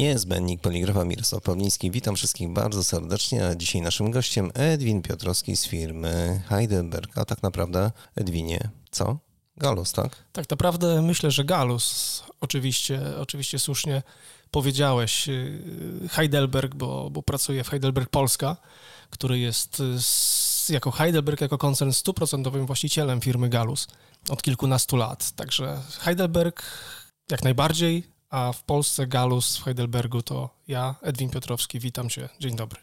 Niezbędnik Poligrafa Mirosław Pawliński. Witam wszystkich bardzo serdecznie, a dzisiaj naszym gościem Edwin Piotrowski z firmy Heidelberg. A tak naprawdę, Edwinie, co? Galus, tak? Tak naprawdę myślę, że Galus. Oczywiście, oczywiście słusznie powiedziałeś y, Heidelberg, bo, bo pracuję w Heidelberg Polska, który jest z, jako Heidelberg, jako koncern stuprocentowym właścicielem firmy Galus od kilkunastu lat. Także Heidelberg jak najbardziej, a w Polsce Galus w Heidelbergu to ja, Edwin Piotrowski, witam cię, dzień dobry.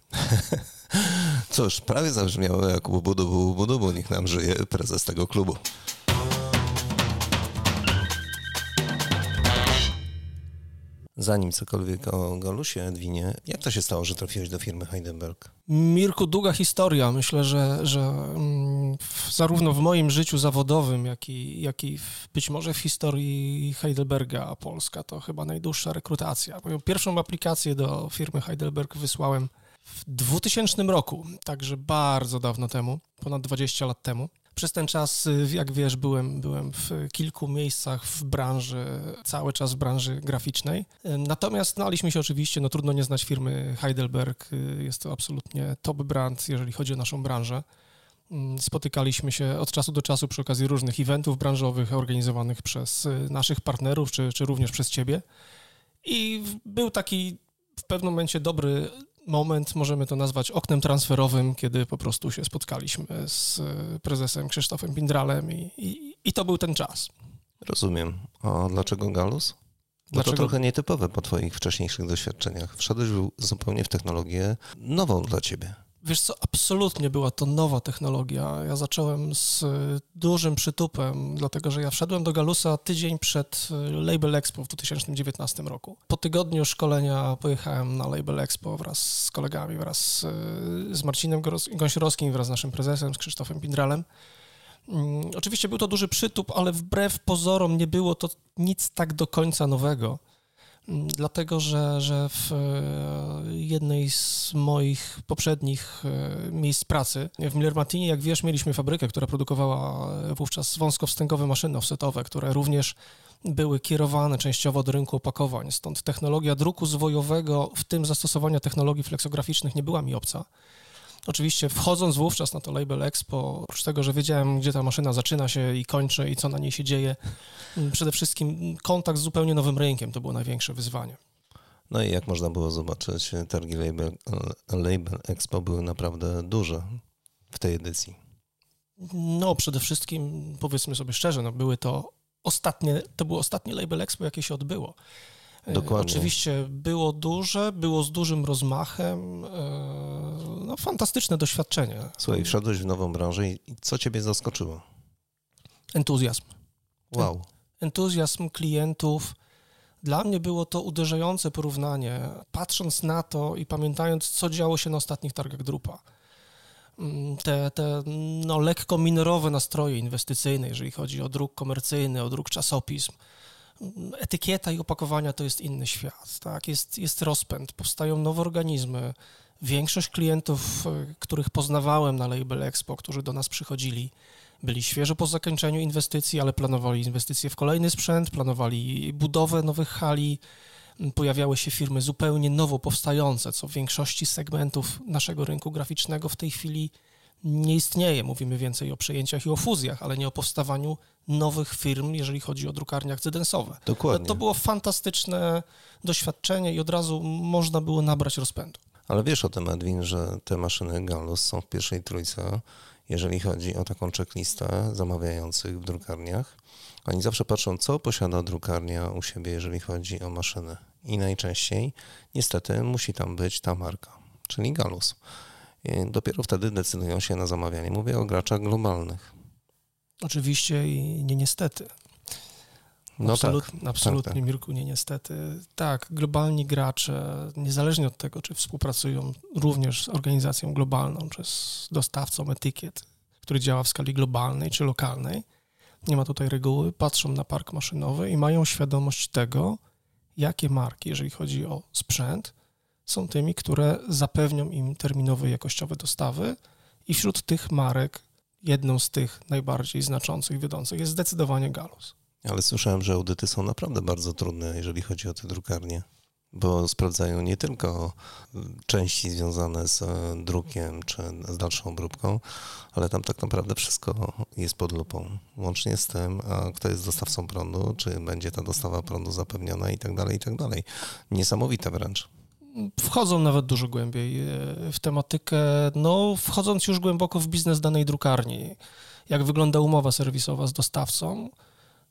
Cóż, prawie zabrzmiało jak budu, budu, bo niech nam żyje prezes tego klubu. Zanim cokolwiek o Galusie, Edwinie, jak to się stało, że trafiłeś do firmy Heidelberg? Mirku, długa historia. Myślę, że, że mm, zarówno w moim życiu zawodowym, jak i, jak i w, być może w historii Heidelberga Polska to chyba najdłuższa rekrutacja. Moją pierwszą aplikację do firmy Heidelberg wysłałem w 2000 roku, także bardzo dawno temu, ponad 20 lat temu. Przez ten czas, jak wiesz, byłem, byłem w kilku miejscach w branży, cały czas w branży graficznej. Natomiast znaliśmy się oczywiście, no trudno nie znać firmy Heidelberg. Jest to absolutnie top brand, jeżeli chodzi o naszą branżę. Spotykaliśmy się od czasu do czasu przy okazji różnych eventów branżowych organizowanych przez naszych partnerów, czy, czy również przez ciebie. I był taki w pewnym momencie dobry moment, możemy to nazwać oknem transferowym, kiedy po prostu się spotkaliśmy z prezesem Krzysztofem Pindralem i, i, i to był ten czas. Rozumiem. A dlaczego Galus? Bo dlaczego? to trochę nietypowe po twoich wcześniejszych doświadczeniach. Wszedłeś zupełnie w technologię nową dla ciebie. Wiesz co, absolutnie była to nowa technologia. Ja zacząłem z dużym przytupem, dlatego że ja wszedłem do Galusa tydzień przed Label Expo w 2019 roku. Po tygodniu szkolenia pojechałem na Label Expo wraz z kolegami, wraz z Marcinem Gąsiorowskim, wraz z naszym prezesem, z Krzysztofem Pindralem. Mm, oczywiście był to duży przytup, ale wbrew pozorom nie było to nic tak do końca nowego. Dlatego, że, że w e, jednej z moich poprzednich e, miejsc pracy, w Miller-Martinie, jak wiesz, mieliśmy fabrykę, która produkowała wówczas wąskowstęgowe maszyny offsetowe, które również były kierowane częściowo do rynku opakowań. Stąd technologia druku zwojowego, w tym zastosowania technologii fleksograficznych, nie była mi obca. Oczywiście wchodząc wówczas na to Label Expo, oprócz tego, że wiedziałem, gdzie ta maszyna zaczyna się i kończy i co na niej się dzieje, mm, przede wszystkim kontakt z zupełnie nowym rynkiem to było największe wyzwanie. No i jak można było zobaczyć, targi Label, Label Expo były naprawdę duże w tej edycji. No, przede wszystkim, powiedzmy sobie szczerze, no, były to ostatnie, to było ostatnie Label Expo, jakie się odbyło. E, Dokładnie. Oczywiście było duże, było z dużym rozmachem. No, fantastyczne doświadczenie. Słuchaj, wszedłeś w nową branżę i co ciebie zaskoczyło? Entuzjazm. Wow. Entuzjazm klientów. Dla mnie było to uderzające porównanie, patrząc na to i pamiętając, co działo się na ostatnich targach Drupa. Mm, te, te no, lekko minorowe nastroje inwestycyjne, jeżeli chodzi o druk komercyjny, o druk czasopism, etykieta i opakowania to jest inny świat, tak? Jest, jest rozpęd, powstają nowe organizmy. Większość klientów, e, których poznawałem na Label Expo, którzy do nas przychodzili, byli świeżo po zakończeniu inwestycji, ale planowali inwestycje w kolejny sprzęt, planowali budowę nowych hali. Pojawiały się firmy zupełnie nowo powstające, co w większości segmentów naszego rynku graficznego w tej chwili nie istnieje. Mówimy więcej o przejęciach i o fuzjach, ale nie o powstawaniu nowych firm, jeżeli chodzi o drukarnie akcydensowe. Dokładnie. To, to było fantastyczne doświadczenie i od razu można było nabrać rozpędu. Ale wiesz o tym, Edwin, że te maszyny Gallus są w pierwszej trójce, jeżeli chodzi o taką checklistę zamawiających w drukarniach. Oni zawsze patrzą, co posiada drukarnia u siebie, jeżeli chodzi o maszyny. I najczęściej, niestety, musi tam być ta marka, czyli Gallus. I dopiero wtedy decydują się na zamawianie. Mówię o graczach globalnych. Oczywiście i nie niestety. No Absolut, tak, absolutnie, tak, tak. Mirku, nie niestety. Tak, globalni gracze, niezależnie od tego, czy współpracują również z organizacją globalną, czy z dostawcą etykiet, który działa w skali globalnej czy lokalnej, nie ma tutaj reguły, patrzą na park maszynowy i mają świadomość tego, jakie marki, jeżeli chodzi o sprzęt, są tymi, które zapewnią im terminowe jakościowe dostawy i wśród tych marek jedną z tych najbardziej znaczących, wiodących jest zdecydowanie Galus. Ale słyszałem, że audyty są naprawdę bardzo trudne, jeżeli chodzi o te drukarnie. bo sprawdzają nie tylko części związane z drukiem czy z dalszą obróbką, ale tam tak naprawdę wszystko jest pod lupą. Łącznie z tym, kto jest dostawcą prądu, czy będzie ta dostawa prądu zapewniona i tak dalej, i tak dalej. Niesamowite wręcz. Wchodzą nawet dużo głębiej e, w tematykę, no wchodząc już głęboko w biznes danej drukarni. Jak wygląda umowa serwisowa z dostawcą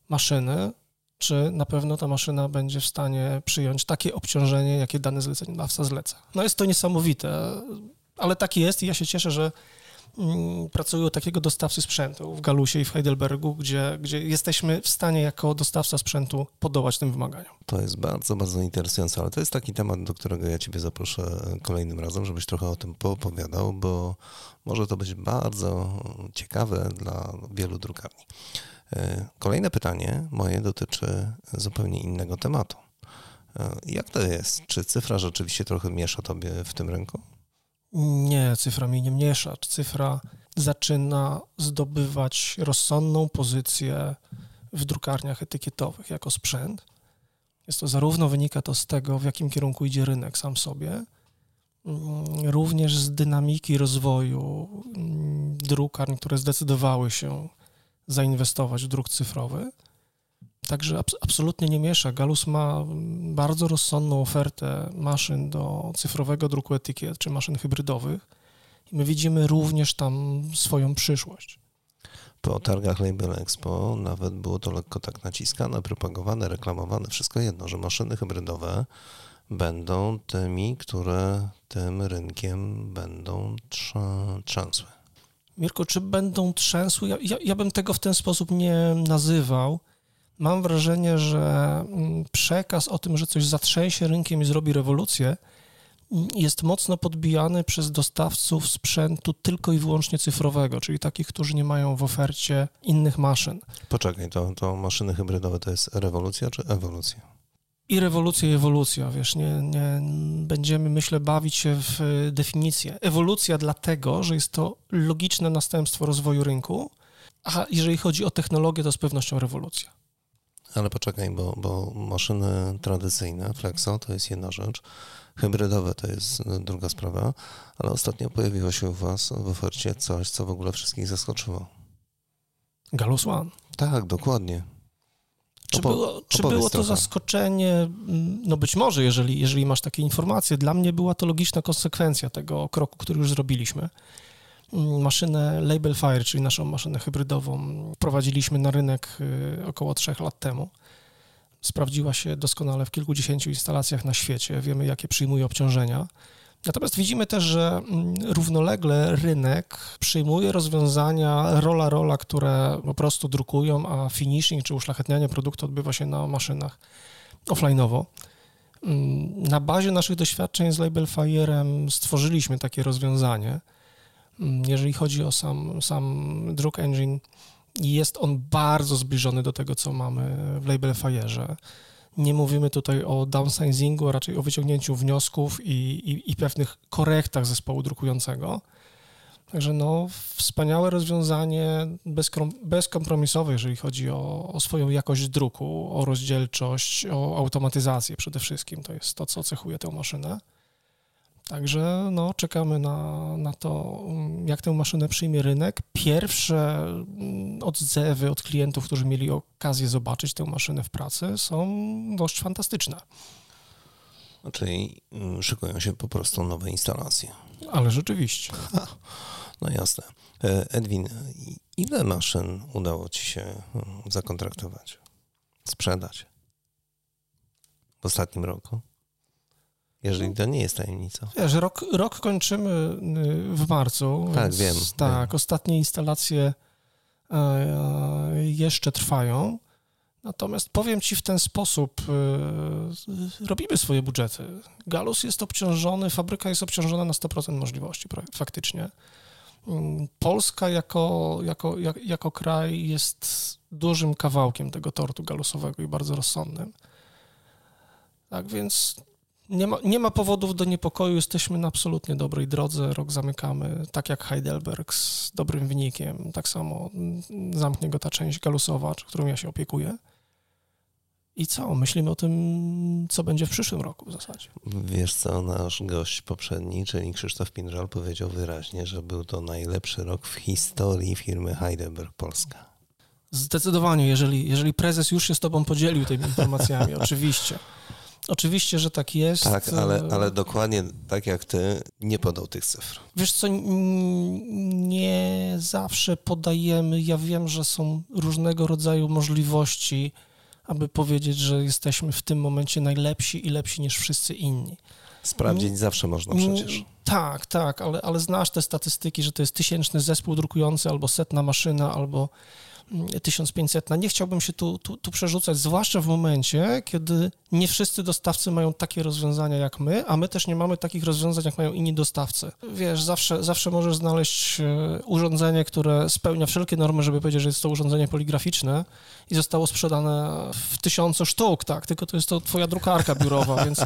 maszyny, czy na pewno ta maszyna będzie w stanie przyjąć takie obciążenie, jakie dany zleceniodawca zleca. No jest to niesamowite, ale tak jest i ja się cieszę, że mm, pracują takiego dostawcy sprzętu w Galusie i w Heidelbergu, gdzie, gdzie jesteśmy w stanie jako dostawca sprzętu podołać tym wymaganiom. To jest bardzo, bardzo interesujące, ale to jest taki temat, do którego ja Ciebie zaproszę kolejnym razem, żebyś trochę o tym poopowiadał, bo może to być bardzo ciekawe dla wielu drukarni. E, kolejne pytanie moje dotyczy zupełnie innego tematu. E, jak to jest? Czy cyfra rzeczywiście trochę miesza tobie w tym rynku? Nie, cyfra mi nie miesza. Cyfra zaczyna zdobywać rozsądną pozycję w drukarniach etykietowych jako sprzęt. Jest to zarówno wynika to z tego, w jakim kierunku idzie rynek sam sobie, mm, również z dynamiki rozwoju mm, drukarni, które zdecydowały się zainwestować w druk cyfrowy. Także absolutnie nie miesza. Galus ma bardzo rozsądną ofertę maszyn do cyfrowego druku etykiet czy maszyn hybrydowych i my widzimy również tam swoją przyszłość. Po targach Label Expo nawet było to lekko tak naciskane, propagowane, reklamowane, wszystko jedno, że maszyny hybrydowe będą tymi, które tym rynkiem będą trzęsły. Mirko, czy będą trzęsły? Ja, ja, ja bym tego w ten sposób nie nazywał. Mam wrażenie, że mm, przekaz o tym, że coś zatrzęsie rynkiem i zrobi rewolucję, mm, jest mocno podbijany przez dostawców sprzętu tylko i wyłącznie cyfrowego, czyli takich, którzy nie mają w ofercie innych maszyn. Poczekaj, to, to maszyny hybrydowe to jest rewolucja czy ewolucja? I rewolucja, i ewolucja, wiesz, nie, nie będziemy, myślę, bawić się w definicję. Ewolucja dlatego, że jest to logiczne następstwo rozwoju rynku, a jeżeli chodzi o technologię, to z pewnością rewolucja. Ale poczekaj, bo, bo maszyny tradycyjne, Flexo, to jest jedna rzecz, hybrydowe to jest druga sprawa, ale ostatnio pojawiło się u Was w ofercie coś, co w ogóle wszystkich zaskoczyło. Galus One. Tak, dokładnie. Czy, było, czy było to zaskoczenie? Mm, no być może, jeżeli, jeżeli masz takie informacje. Dla mnie była to logiczna konsekwencja tego kroku, który już zrobiliśmy. Mm, maszynę Label Fire, czyli naszą maszynę hybrydową, prowadziliśmy na rynek y, około trzech lat temu. Sprawdziła się doskonale w kilkudziesięciu instalacjach na świecie. Wiemy, jakie przyjmuje obciążenia. Natomiast widzimy też, że mm, równolegle rynek przyjmuje rozwiązania rola rola, które po prostu drukują, a finishing czy uszlachetnianie produktu odbywa się na maszynach offline'owo. Mm, na bazie naszych doświadczeń z Label Fire'em stworzyliśmy takie rozwiązanie. Mm, jeżeli chodzi o sam, sam druk engine, jest on bardzo zbliżony do tego, co mamy w Label Fire'ze. Nie mówimy tutaj o downsizingu, a raczej o wyciągnięciu wniosków i, i, i pewnych korektach zespołu drukującego. Także no, wspaniałe rozwiązanie bezkompromisowe, jeżeli chodzi o, o, swoją jakość druku, o rozdzielczość, o automatyzację przede wszystkim. To jest to, co cechuje tę maszynę. Także no, czekamy na, na to, jak tę maszynę przyjmie rynek. Pierwsze mm, odzewy od klientów, którzy mieli okazję zobaczyć tę maszynę w pracy, są dość fantastyczne. Czyli mm, szykują się po prostu nowe instalacje. Ale rzeczywiście. Ha, no jasne. E, Edwin, ile maszyn udało Ci się mm, zakontraktować, sprzedać w ostatnim roku? Jeżeli to nie jest tajemnica. Wiesz, rok, rok kończymy y, w marcu. Tak, wiem. Tak, wiem. ostatnie instalacje e, jeszcze trwają. Natomiast powiem Ci w ten sposób, y, robimy swoje budżety. Galus jest obciążony, fabryka jest obciążona na 100% możliwości faktycznie. Mm, Polska jako, jako, jako kraj jest dużym kawałkiem tego tortu galusowego i bardzo rozsądnym. Tak więc nie ma, nie ma powodów do niepokoju, jesteśmy na absolutnie dobrej drodze. Rok zamykamy, tak jak Heidelberg, z dobrym wynikiem. Tak samo zamknie go ta część galusowa, którą ja się opiekuję. I co? Myślimy o tym, co będzie w przyszłym roku w zasadzie. Wiesz co, nasz gość poprzedni, czyli Krzysztof Pindżal, powiedział wyraźnie, że był to najlepszy rok w historii firmy Heidelberg Polska. Zdecydowanie, jeżeli, jeżeli prezes już się z tobą podzielił tymi informacjami, oczywiście. Oczywiście, że tak jest. Tak, ale, ale dokładnie tak jak ty, nie podał tych cyfr. Wiesz co, nie zawsze podajemy. Ja wiem, że są różnego rodzaju możliwości, aby powiedzieć, że jesteśmy w tym momencie najlepsi i lepsi niż wszyscy inni. Sprawdzić zawsze można przecież. Tak, tak, ale, ale znasz te statystyki, że to jest tysięczny zespół drukujący, albo setna maszyna, albo 1500. Nie chciałbym się tu, tu, tu przerzucać, zwłaszcza w momencie, kiedy nie wszyscy dostawcy mają takie rozwiązania jak my, a my też nie mamy takich rozwiązań, jak mają inni dostawcy. Wiesz, zawsze, zawsze możesz znaleźć e, urządzenie, które spełnia wszelkie normy, żeby powiedzieć, że jest to urządzenie poligraficzne i zostało sprzedane w tysiącu sztuk, tak, tylko to jest to twoja drukarka biurowa, więc...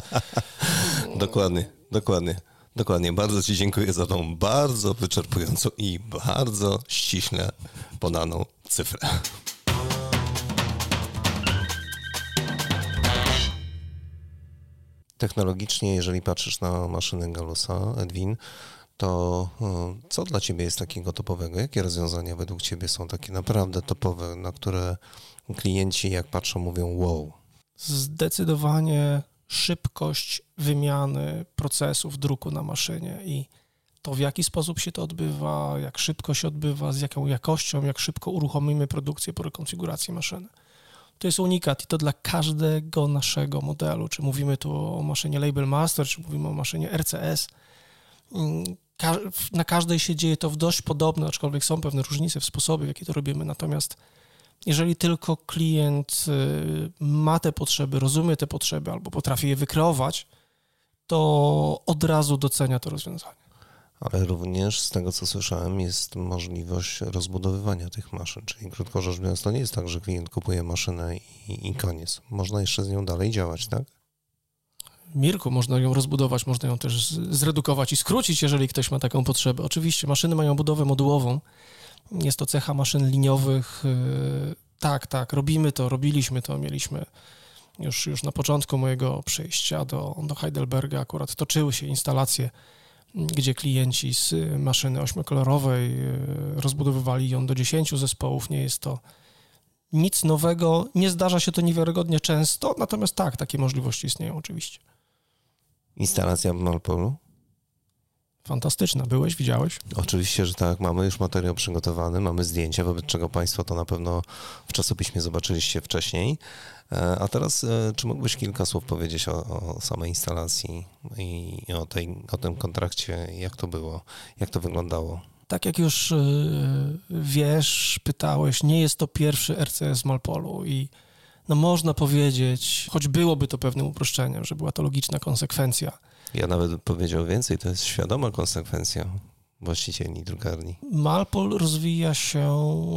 Dokładnie, dokładnie. Dokładnie, bardzo Ci dziękuję za tą bardzo wyczerpującą i bardzo ściśle podaną cyfrę. Technologicznie, jeżeli patrzysz na maszynę Galusa, Edwin, to e, co dla Ciebie jest takiego topowego? Jakie rozwiązania według Ciebie są takie naprawdę topowe, na które klienci jak patrzą mówią wow? Zdecydowanie szybkość wymiany procesów druku na maszynie i to w jaki sposób się to odbywa, jak szybko się odbywa, z jaką jakością, jak szybko uruchomimy produkcję po rekonfiguracji maszyny. To jest unikat i to dla każdego naszego modelu, czy mówimy tu o maszynie Label Master, czy mówimy o maszynie RCS. Na każdej się dzieje to w dość podobne, aczkolwiek są pewne różnice w sposobie, w jaki to robimy, natomiast jeżeli tylko klient y, ma te potrzeby, rozumie te potrzeby albo potrafi je wykreować, to od razu docenia to rozwiązanie. Ale również z tego, co słyszałem, jest możliwość rozbudowywania tych maszyn. Czyli krótko rzecz biorąc, to nie jest tak, że klient kupuje maszynę i, i koniec. Można jeszcze z nią dalej działać, tak? Mirku, można ją rozbudować, można ją też zredukować i skrócić, jeżeli ktoś ma taką potrzebę. Oczywiście maszyny mają budowę modułową, jest to cecha maszyn liniowych. Y, tak, tak, robimy to, robiliśmy to, mieliśmy już, już na początku mojego przejścia do, do Heidelberga akurat toczyły się instalacje, gdzie klienci z maszyny ośmiokolorowej y, rozbudowywali ją do 10 zespołów. Nie jest to nic nowego, nie zdarza się to niewiarygodnie często, natomiast tak, takie możliwości istnieją oczywiście. Instalacja w Malpolu? Fantastyczna. Byłeś, widziałeś? Oczywiście, że tak. Mamy już materiał przygotowany, mamy zdjęcia, wobec czego Państwo to na pewno w czasopiśmie zobaczyliście wcześniej. E, a teraz, e, czy mógłbyś kilka słów powiedzieć o, o samej instalacji i o, tej, o tym kontrakcie, jak to było, jak to wyglądało? Tak jak już e, wiesz, pytałeś, nie jest to pierwszy RCS Malpolu i no można powiedzieć, choć byłoby to pewnym uproszczeniem, że była to logiczna konsekwencja ja nawet powiedział więcej, to jest świadoma konsekwencja właścicieli drukarni. Malpol rozwija się,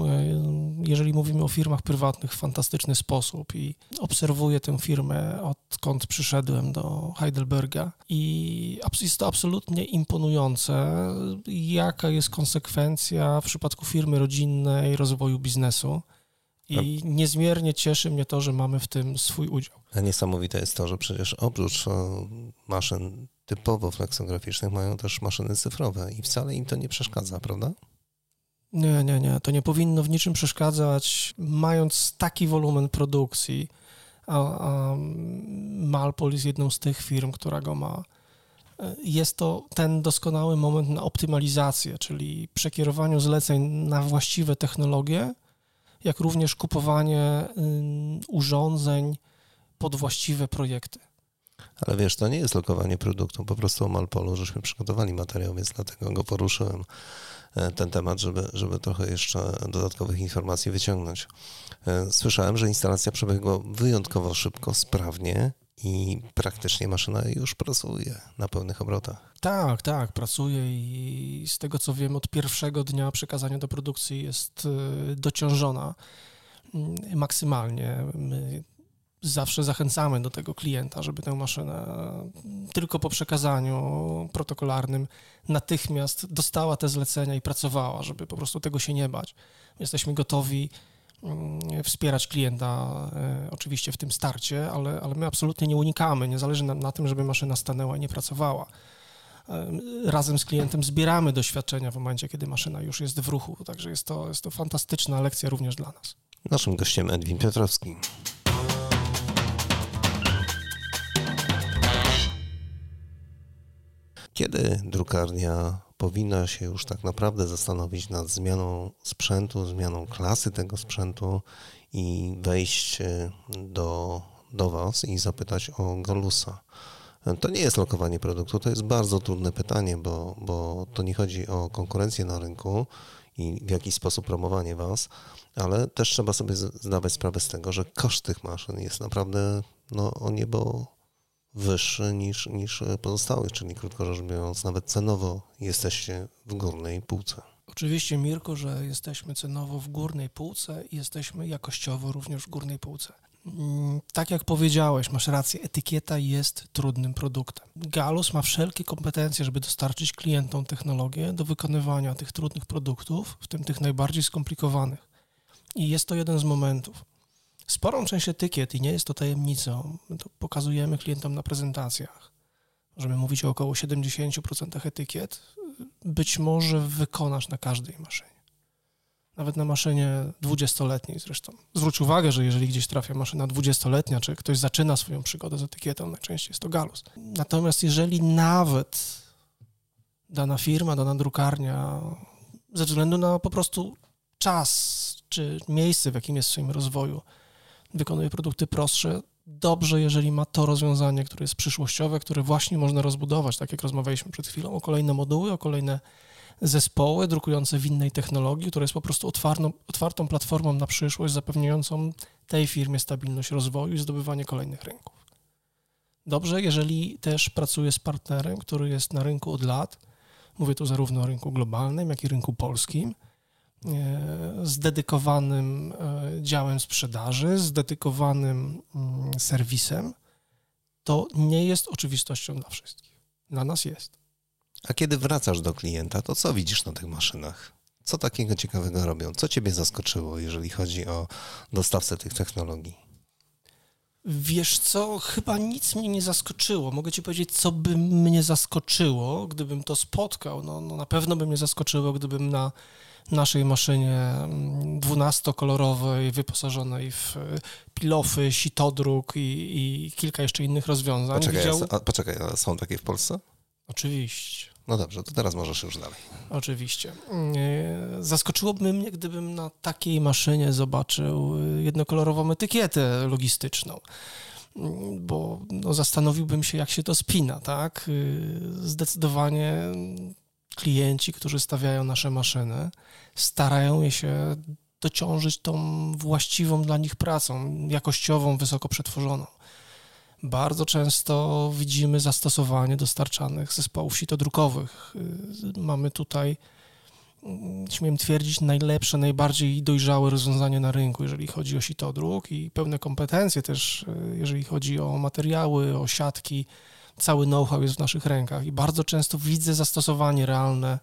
e, jeżeli mówimy o firmach prywatnych, w fantastyczny sposób i obserwuję tę firmę odkąd przyszedłem do Heidelberga i jest to absolutnie imponujące, jaka jest konsekwencja w przypadku firmy rodzinnej rozwoju biznesu. I niezmiernie cieszy mnie to, że mamy w tym swój udział. A niesamowite jest to, że przecież oprócz e, maszyn typowo fleksograficznych mają też maszyny cyfrowe i wcale im to nie przeszkadza, prawda? Nie, nie, nie. To nie powinno w niczym przeszkadzać. Mając taki wolumen produkcji, a, a Malpol jest jedną z tych firm, która go ma, e, jest to ten doskonały moment na optymalizację, czyli przekierowaniu zleceń na właściwe technologie, jak również kupowanie urządzeń pod właściwe projekty. Ale wiesz, to nie jest lokowanie produktu, po prostu o Malpolu żeśmy przygotowali materiał, więc dlatego go poruszyłem e, ten temat, żeby, żeby trochę jeszcze dodatkowych informacji wyciągnąć. E, słyszałem, że instalacja przebiegła wyjątkowo szybko, sprawnie i praktycznie maszyna już pracuje na pełnych obrotach. Tak, tak, pracuje i z tego co wiem, od pierwszego dnia przekazania do produkcji jest e, dociążona mm, maksymalnie. My zawsze zachęcamy do tego klienta, żeby tę maszynę tylko po przekazaniu protokolarnym natychmiast dostała te zlecenia i pracowała, żeby po prostu tego się nie bać. Jesteśmy gotowi wspierać klienta e, oczywiście w tym starcie, ale, ale my absolutnie nie unikamy. Nie zależy nam na tym, żeby maszyna stanęła i nie pracowała. E, razem z klientem zbieramy doświadczenia w momencie, kiedy maszyna już jest w ruchu, także jest to, jest to fantastyczna lekcja również dla nas. Naszym gościem Edwin Piotrowski. Kiedy drukarnia powinna się już tak naprawdę zastanowić nad zmianą sprzętu, zmianą klasy tego sprzętu i wejść e, do, do Was i zapytać o Galusa? To nie jest lokowanie produktu, to jest bardzo trudne pytanie, bo, bo to nie chodzi o konkurencję na rynku i w jakiś sposób promowanie Was, ale też trzeba sobie zdawać sprawę z tego, że koszt tych maszyn jest naprawdę no, o niebo wyższy niż, niż pozostałych, czyli krótko rzecz biorąc, nawet cenowo jesteście w górnej półce. Oczywiście, Mirko, że jesteśmy cenowo w górnej półce i jesteśmy jakościowo również w górnej półce. Mm, tak jak powiedziałeś, masz rację, etykieta jest trudnym produktem. Galus ma wszelkie kompetencje, żeby dostarczyć klientom technologię do wykonywania tych trudnych produktów, w tym tych najbardziej skomplikowanych. I jest to jeden z momentów. Sporą część etykiet, i nie jest to tajemnicą, to pokazujemy klientom na prezentacjach. Możemy mówić o około 70% etykiet, być może wykonasz na każdej maszynie. Nawet na maszynie 20-letniej zresztą. Zwróć uwagę, że jeżeli gdzieś trafia maszyna 20-letnia, czy ktoś zaczyna swoją przygodę z etykietą, najczęściej jest to galus. Natomiast jeżeli nawet dana firma, dana drukarnia, ze względu na po prostu czas czy miejsce, w jakim jest w swoim rozwoju, wykonuje produkty prostsze, dobrze, jeżeli ma to rozwiązanie, które jest przyszłościowe, które właśnie można rozbudować, tak jak rozmawialiśmy przed chwilą, o kolejne moduły, o kolejne zespoły drukujące w innej technologii, która jest po prostu otwartą, platformą na przyszłość, zapewniającą tej firmie stabilność rozwoju i zdobywanie kolejnych rynków. Dobrze, jeżeli też pracuję z partnerem, który jest na rynku od lat, mówię tu zarówno o rynku globalnym, jak i rynku polskim, z dedykowanym e, działem sprzedaży, z dedykowanym mm, serwisem, to nie jest oczywistością dla wszystkich. Dla nas jest. A kiedy wracasz do klienta, to co widzisz na tych maszynach? Co takiego ciekawego robią? Co ciebie zaskoczyło, jeżeli chodzi o dostawcę tych technologii? Wiesz co, chyba nic mnie nie zaskoczyło. Mogę ci powiedzieć, co by mnie zaskoczyło, gdybym to spotkał. No, no na pewno by mnie zaskoczyło, gdybym na naszej maszynie 12-kolorowej, mm, wyposażonej w pilofy, sitodruk i, i kilka jeszcze innych rozwiązań. Poczekaj, widział... a, poczekaj, a są takie w Polsce? Oczywiście. No dobrze, to teraz możesz już dalej. Oczywiście. Zaskoczyłoby mnie, gdybym na takiej maszynie zobaczył jednokolorową etykietę logistyczną, bo no, zastanowiłbym się, jak się to spina, tak? Zdecydowanie klienci, którzy stawiają nasze maszyny, starają się dociążyć tą właściwą dla nich pracą, jakościową, wysoko przetworzoną bardzo często widzimy zastosowanie dostarczanych zespołów sitodrukowych. Y, mamy tutaj, mm, śmiem twierdzić, najlepsze, najbardziej dojrzałe rozwiązanie na rynku, jeżeli chodzi o sitodruk i pełne kompetencje też, y, jeżeli chodzi o materiały, o siatki. Cały know-how jest w naszych rękach i bardzo często widzę zastosowanie realne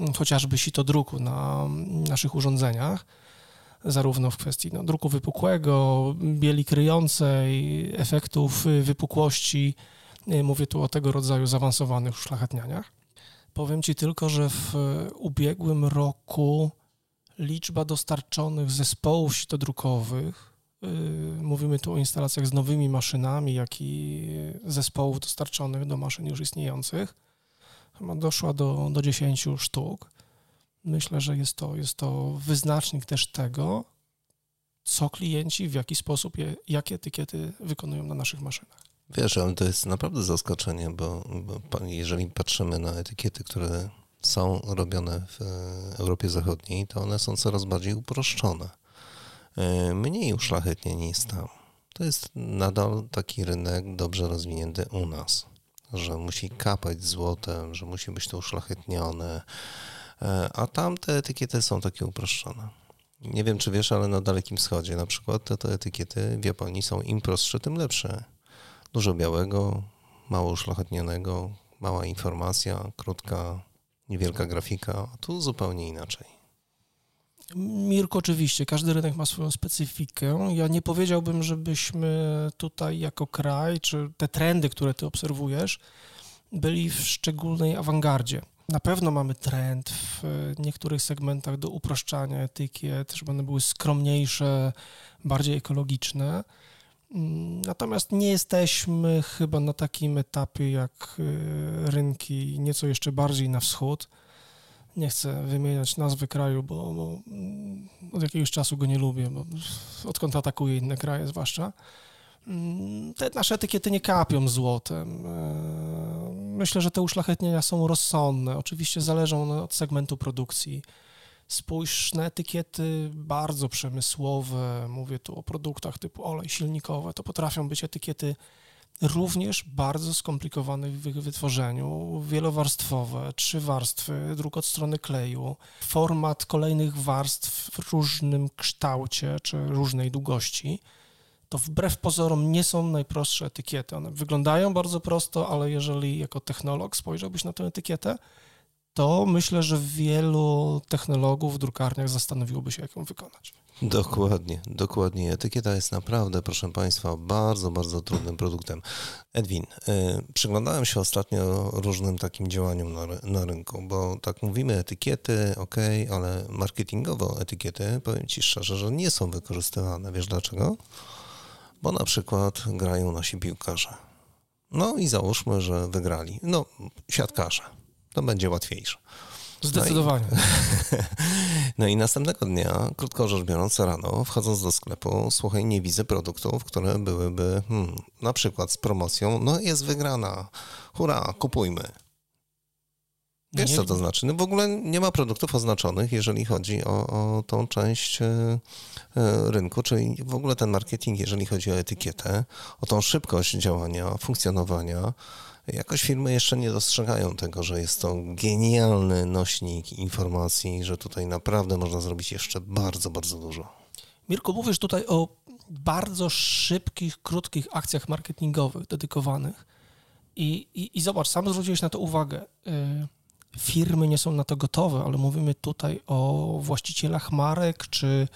mm, chociażby sitodruku na mm, naszych urządzeniach zarówno w kwestii no, druku wypukłego, bieli kryjącej, efektów wypukłości. Mówię tu o tego rodzaju zaawansowanych uszlachetnianiach. Powiem Ci tylko, że w ubiegłym roku liczba dostarczonych zespołów sitodrukowych, mówimy tu o instalacjach z nowymi maszynami, jak i zespołów dostarczonych do maszyn już istniejących, doszła do, do 10 sztuk. Myślę, że jest to, jest to wyznacznik też tego, co klienci, w jaki sposób, je, jakie etykiety wykonują na naszych maszynach. Wiesz, ale to jest naprawdę zaskoczenie, bo, bo jeżeli patrzymy na etykiety, które są robione w Europie Zachodniej, to one są coraz bardziej uproszczone. E, mniej uszlachetnie niż tam. To jest nadal taki rynek dobrze rozwinięty u nas, że musi kapać złotem, że musi być to uszlachetnione, E, a tam te etykiety są takie uproszczone. Nie wiem, czy wiesz, ale na Dalekim Wschodzie na przykład te, te etykiety w Japonii są im prostsze, tym lepsze. Dużo białego, mało uszlachetnionego, mała informacja, krótka, niewielka grafika, a tu zupełnie inaczej. Mirko, oczywiście, każdy rynek ma swoją specyfikę. Ja nie powiedziałbym, żebyśmy tutaj jako kraj, czy te trendy, które ty obserwujesz, byli w szczególnej awangardzie. Na pewno mamy trend w niektórych segmentach do uproszczania etykiet, żeby one były skromniejsze, bardziej ekologiczne. Natomiast nie jesteśmy chyba na takim etapie jak y, rynki nieco jeszcze bardziej na wschód. Nie chcę wymieniać nazwy kraju, bo, bo mm, od jakiegoś czasu go nie lubię, bo odkąd atakuję inne kraje zwłaszcza. Mm, te nasze etykiety nie kapią złotem. E, myślę, że te uszlachetnienia są rozsądne. Oczywiście zależą one od segmentu produkcji. Spójrz na etykiety bardzo przemysłowe, mówię tu o produktach typu olej silnikowe, to potrafią być etykiety również bardzo skomplikowane w wytworzeniu, wielowarstwowe, trzy warstwy, druk od strony kleju, format kolejnych warstw w różnym kształcie czy różnej długości to wbrew pozorom nie są najprostsze etykiety. One wyglądają bardzo prosto, ale jeżeli jako technolog spojrzałbyś na tę etykietę, to myślę, że wielu technologów w drukarniach zastanowiłoby się, jak ją wykonać. Dokładnie, dokładnie. Etykieta jest naprawdę, proszę Państwa, bardzo, bardzo trudnym produktem. Edwin, yy, przyglądałem się ostatnio różnym takim działaniom na, na rynku, bo tak mówimy etykiety, ok, ale marketingowo etykiety, powiem Ci szczerze, że nie są wykorzystywane. Wiesz dlaczego? bo na przykład grają nasi piłkarze. No i załóżmy, że wygrali. No, siatkarze. To będzie łatwiejsze. Zdecydowanie. No i, no i, następnego dnia, krótko rzecz biorąc, rano, wchodząc do sklepu, słuchaj, nie widzę produktów, które byłyby hmm, na przykład z promocją, no jest wygrana, hurra, kupujmy. Wiesz, co to znaczy? No w ogóle nie ma produktów oznaczonych, jeżeli chodzi o, o tą część e, e, rynku, czyli w ogóle ten marketing, jeżeli chodzi o etykietę, o tą szybkość działania, funkcjonowania. Jakoś firmy jeszcze nie dostrzegają tego, że jest to genialny nośnik informacji, że tutaj naprawdę można zrobić jeszcze bardzo, bardzo dużo. Mirko, mówisz tutaj o bardzo szybkich, krótkich akcjach marketingowych dedykowanych. I, i, i zobacz, sam zwróciłeś na to uwagę. Y, firmy nie są na to gotowe, ale mówimy tutaj o właścicielach marek, czy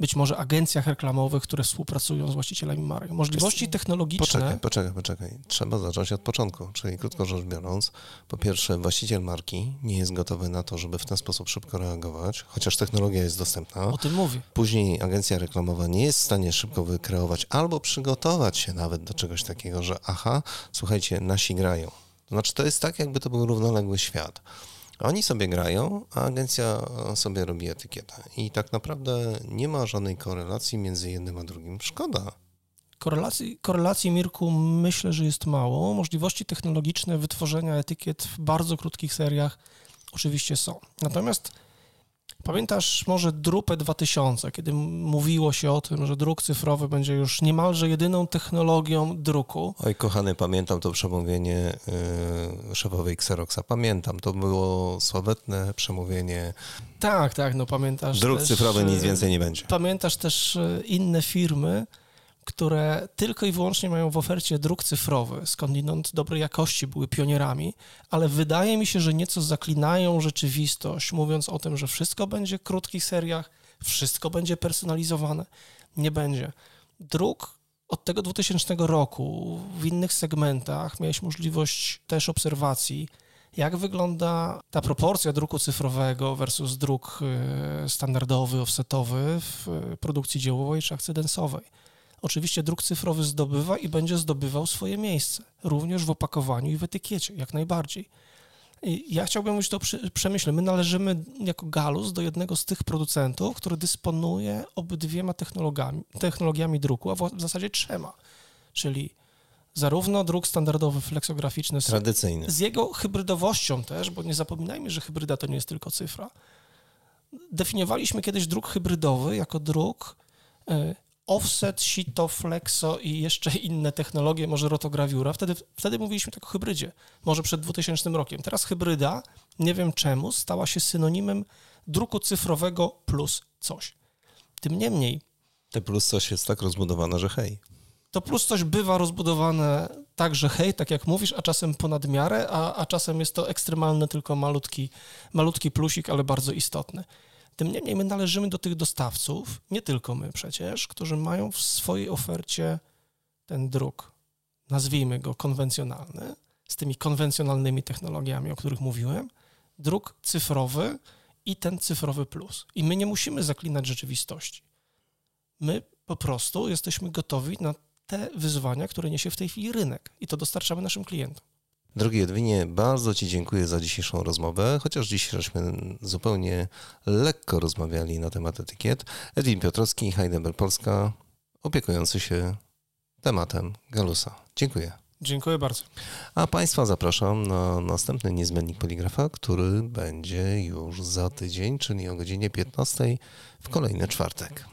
być może agencjach reklamowych, które współpracują z właścicielami marek. Możliwości technologiczne. Poczekaj, poczekaj, poczekaj. Trzeba zacząć od początku. Czyli krótko rzecz biorąc, po pierwsze, właściciel marki nie jest gotowy na to, żeby w ten sposób szybko reagować, chociaż technologia jest dostępna. O tym mówię. Później agencja reklamowa nie jest w stanie szybko wykreować albo przygotować się nawet do czegoś takiego, że aha, słuchajcie, nasi grają to znaczy, to jest tak, jakby to był równoległy świat. Oni sobie grają, a agencja sobie robi etykietę. I tak naprawdę nie ma żadnej korelacji między jednym a drugim. Szkoda. Korelacji, korelacji, Mirku, myślę, że jest mało. Możliwości technologiczne wytworzenia etykiet w bardzo krótkich seriach oczywiście są. Natomiast Pamiętasz może Drupę 2000, kiedy mówiło się o tym, że druk cyfrowy będzie już niemalże jedyną technologią druku? Oj, kochany, pamiętam to przemówienie yy, szefowej Xeroxa. Pamiętam, to było sławetne przemówienie. Tak, tak, no pamiętasz. Druk też, cyfrowy nic więcej nie będzie. Pamiętasz też y, inne firmy, które tylko i wyłącznie mają w ofercie druk cyfrowy, skądinąd dobrej jakości były pionierami, ale wydaje mi się, że nieco zaklinają rzeczywistość, mówiąc o tym, że wszystko będzie w krótkich seriach, wszystko będzie personalizowane. Nie będzie. Druk od tego 2000 roku w innych segmentach miałeś możliwość też obserwacji, jak wygląda ta proporcja druku cyfrowego versus druk y, standardowy, offsetowy w produkcji dziełowej czy akcydensowej oczywiście druk cyfrowy zdobywa i będzie zdobywał swoje miejsce, również w opakowaniu i w etykiecie, jak najbardziej. I ja chciałbym już to przemyśleć. My należymy jako Galus do jednego z tych producentów, który dysponuje obydwiema technologiami, technologiami druku, a w zasadzie trzema, czyli zarówno druk standardowy, fleksograficzny, tradycyjny, z jego hybrydowością też, bo nie zapominajmy, że hybryda to nie jest tylko cyfra. Definiowaliśmy kiedyś druk hybrydowy jako druk e, offset, sito, flexo i jeszcze inne technologie, może rotograwiura. Wtedy, wtedy mówiliśmy tak o hybrydzie, może przed 2000 rokiem. Teraz hybryda, nie wiem czemu, stała się synonimem druku cyfrowego plus coś. Tym niemniej... Te plus coś jest tak rozbudowane, że hej. To plus coś bywa rozbudowane tak, że hej, tak jak mówisz, a czasem ponad miarę, a, a czasem jest to ekstremalny, tylko malutki, malutki plusik, ale bardzo istotny. Tym niemniej my należymy do tych dostawców, nie tylko my przecież, którzy mają w swojej ofercie ten druk, nazwijmy go konwencjonalny, z tymi konwencjonalnymi technologiami, o których mówiłem, druk cyfrowy i ten cyfrowy plus. I my nie musimy zaklinać rzeczywistości. My po prostu jesteśmy gotowi na te wyzwania, które niesie w tej chwili rynek i to dostarczamy naszym klientom. Drogi Edwinie, bardzo Ci dziękuję za dzisiejszą rozmowę, chociaż dziś żeśmy zupełnie lekko rozmawiali na temat etykiet. Edwin Piotrowski, Heidelberg Polska, opiekujący się tematem Galusa. Dziękuję. Dziękuję bardzo. A Państwa zapraszam na następny niezmiennik poligrafa, który będzie już za tydzień, czyli o godzinie 15 w kolejny czwartek.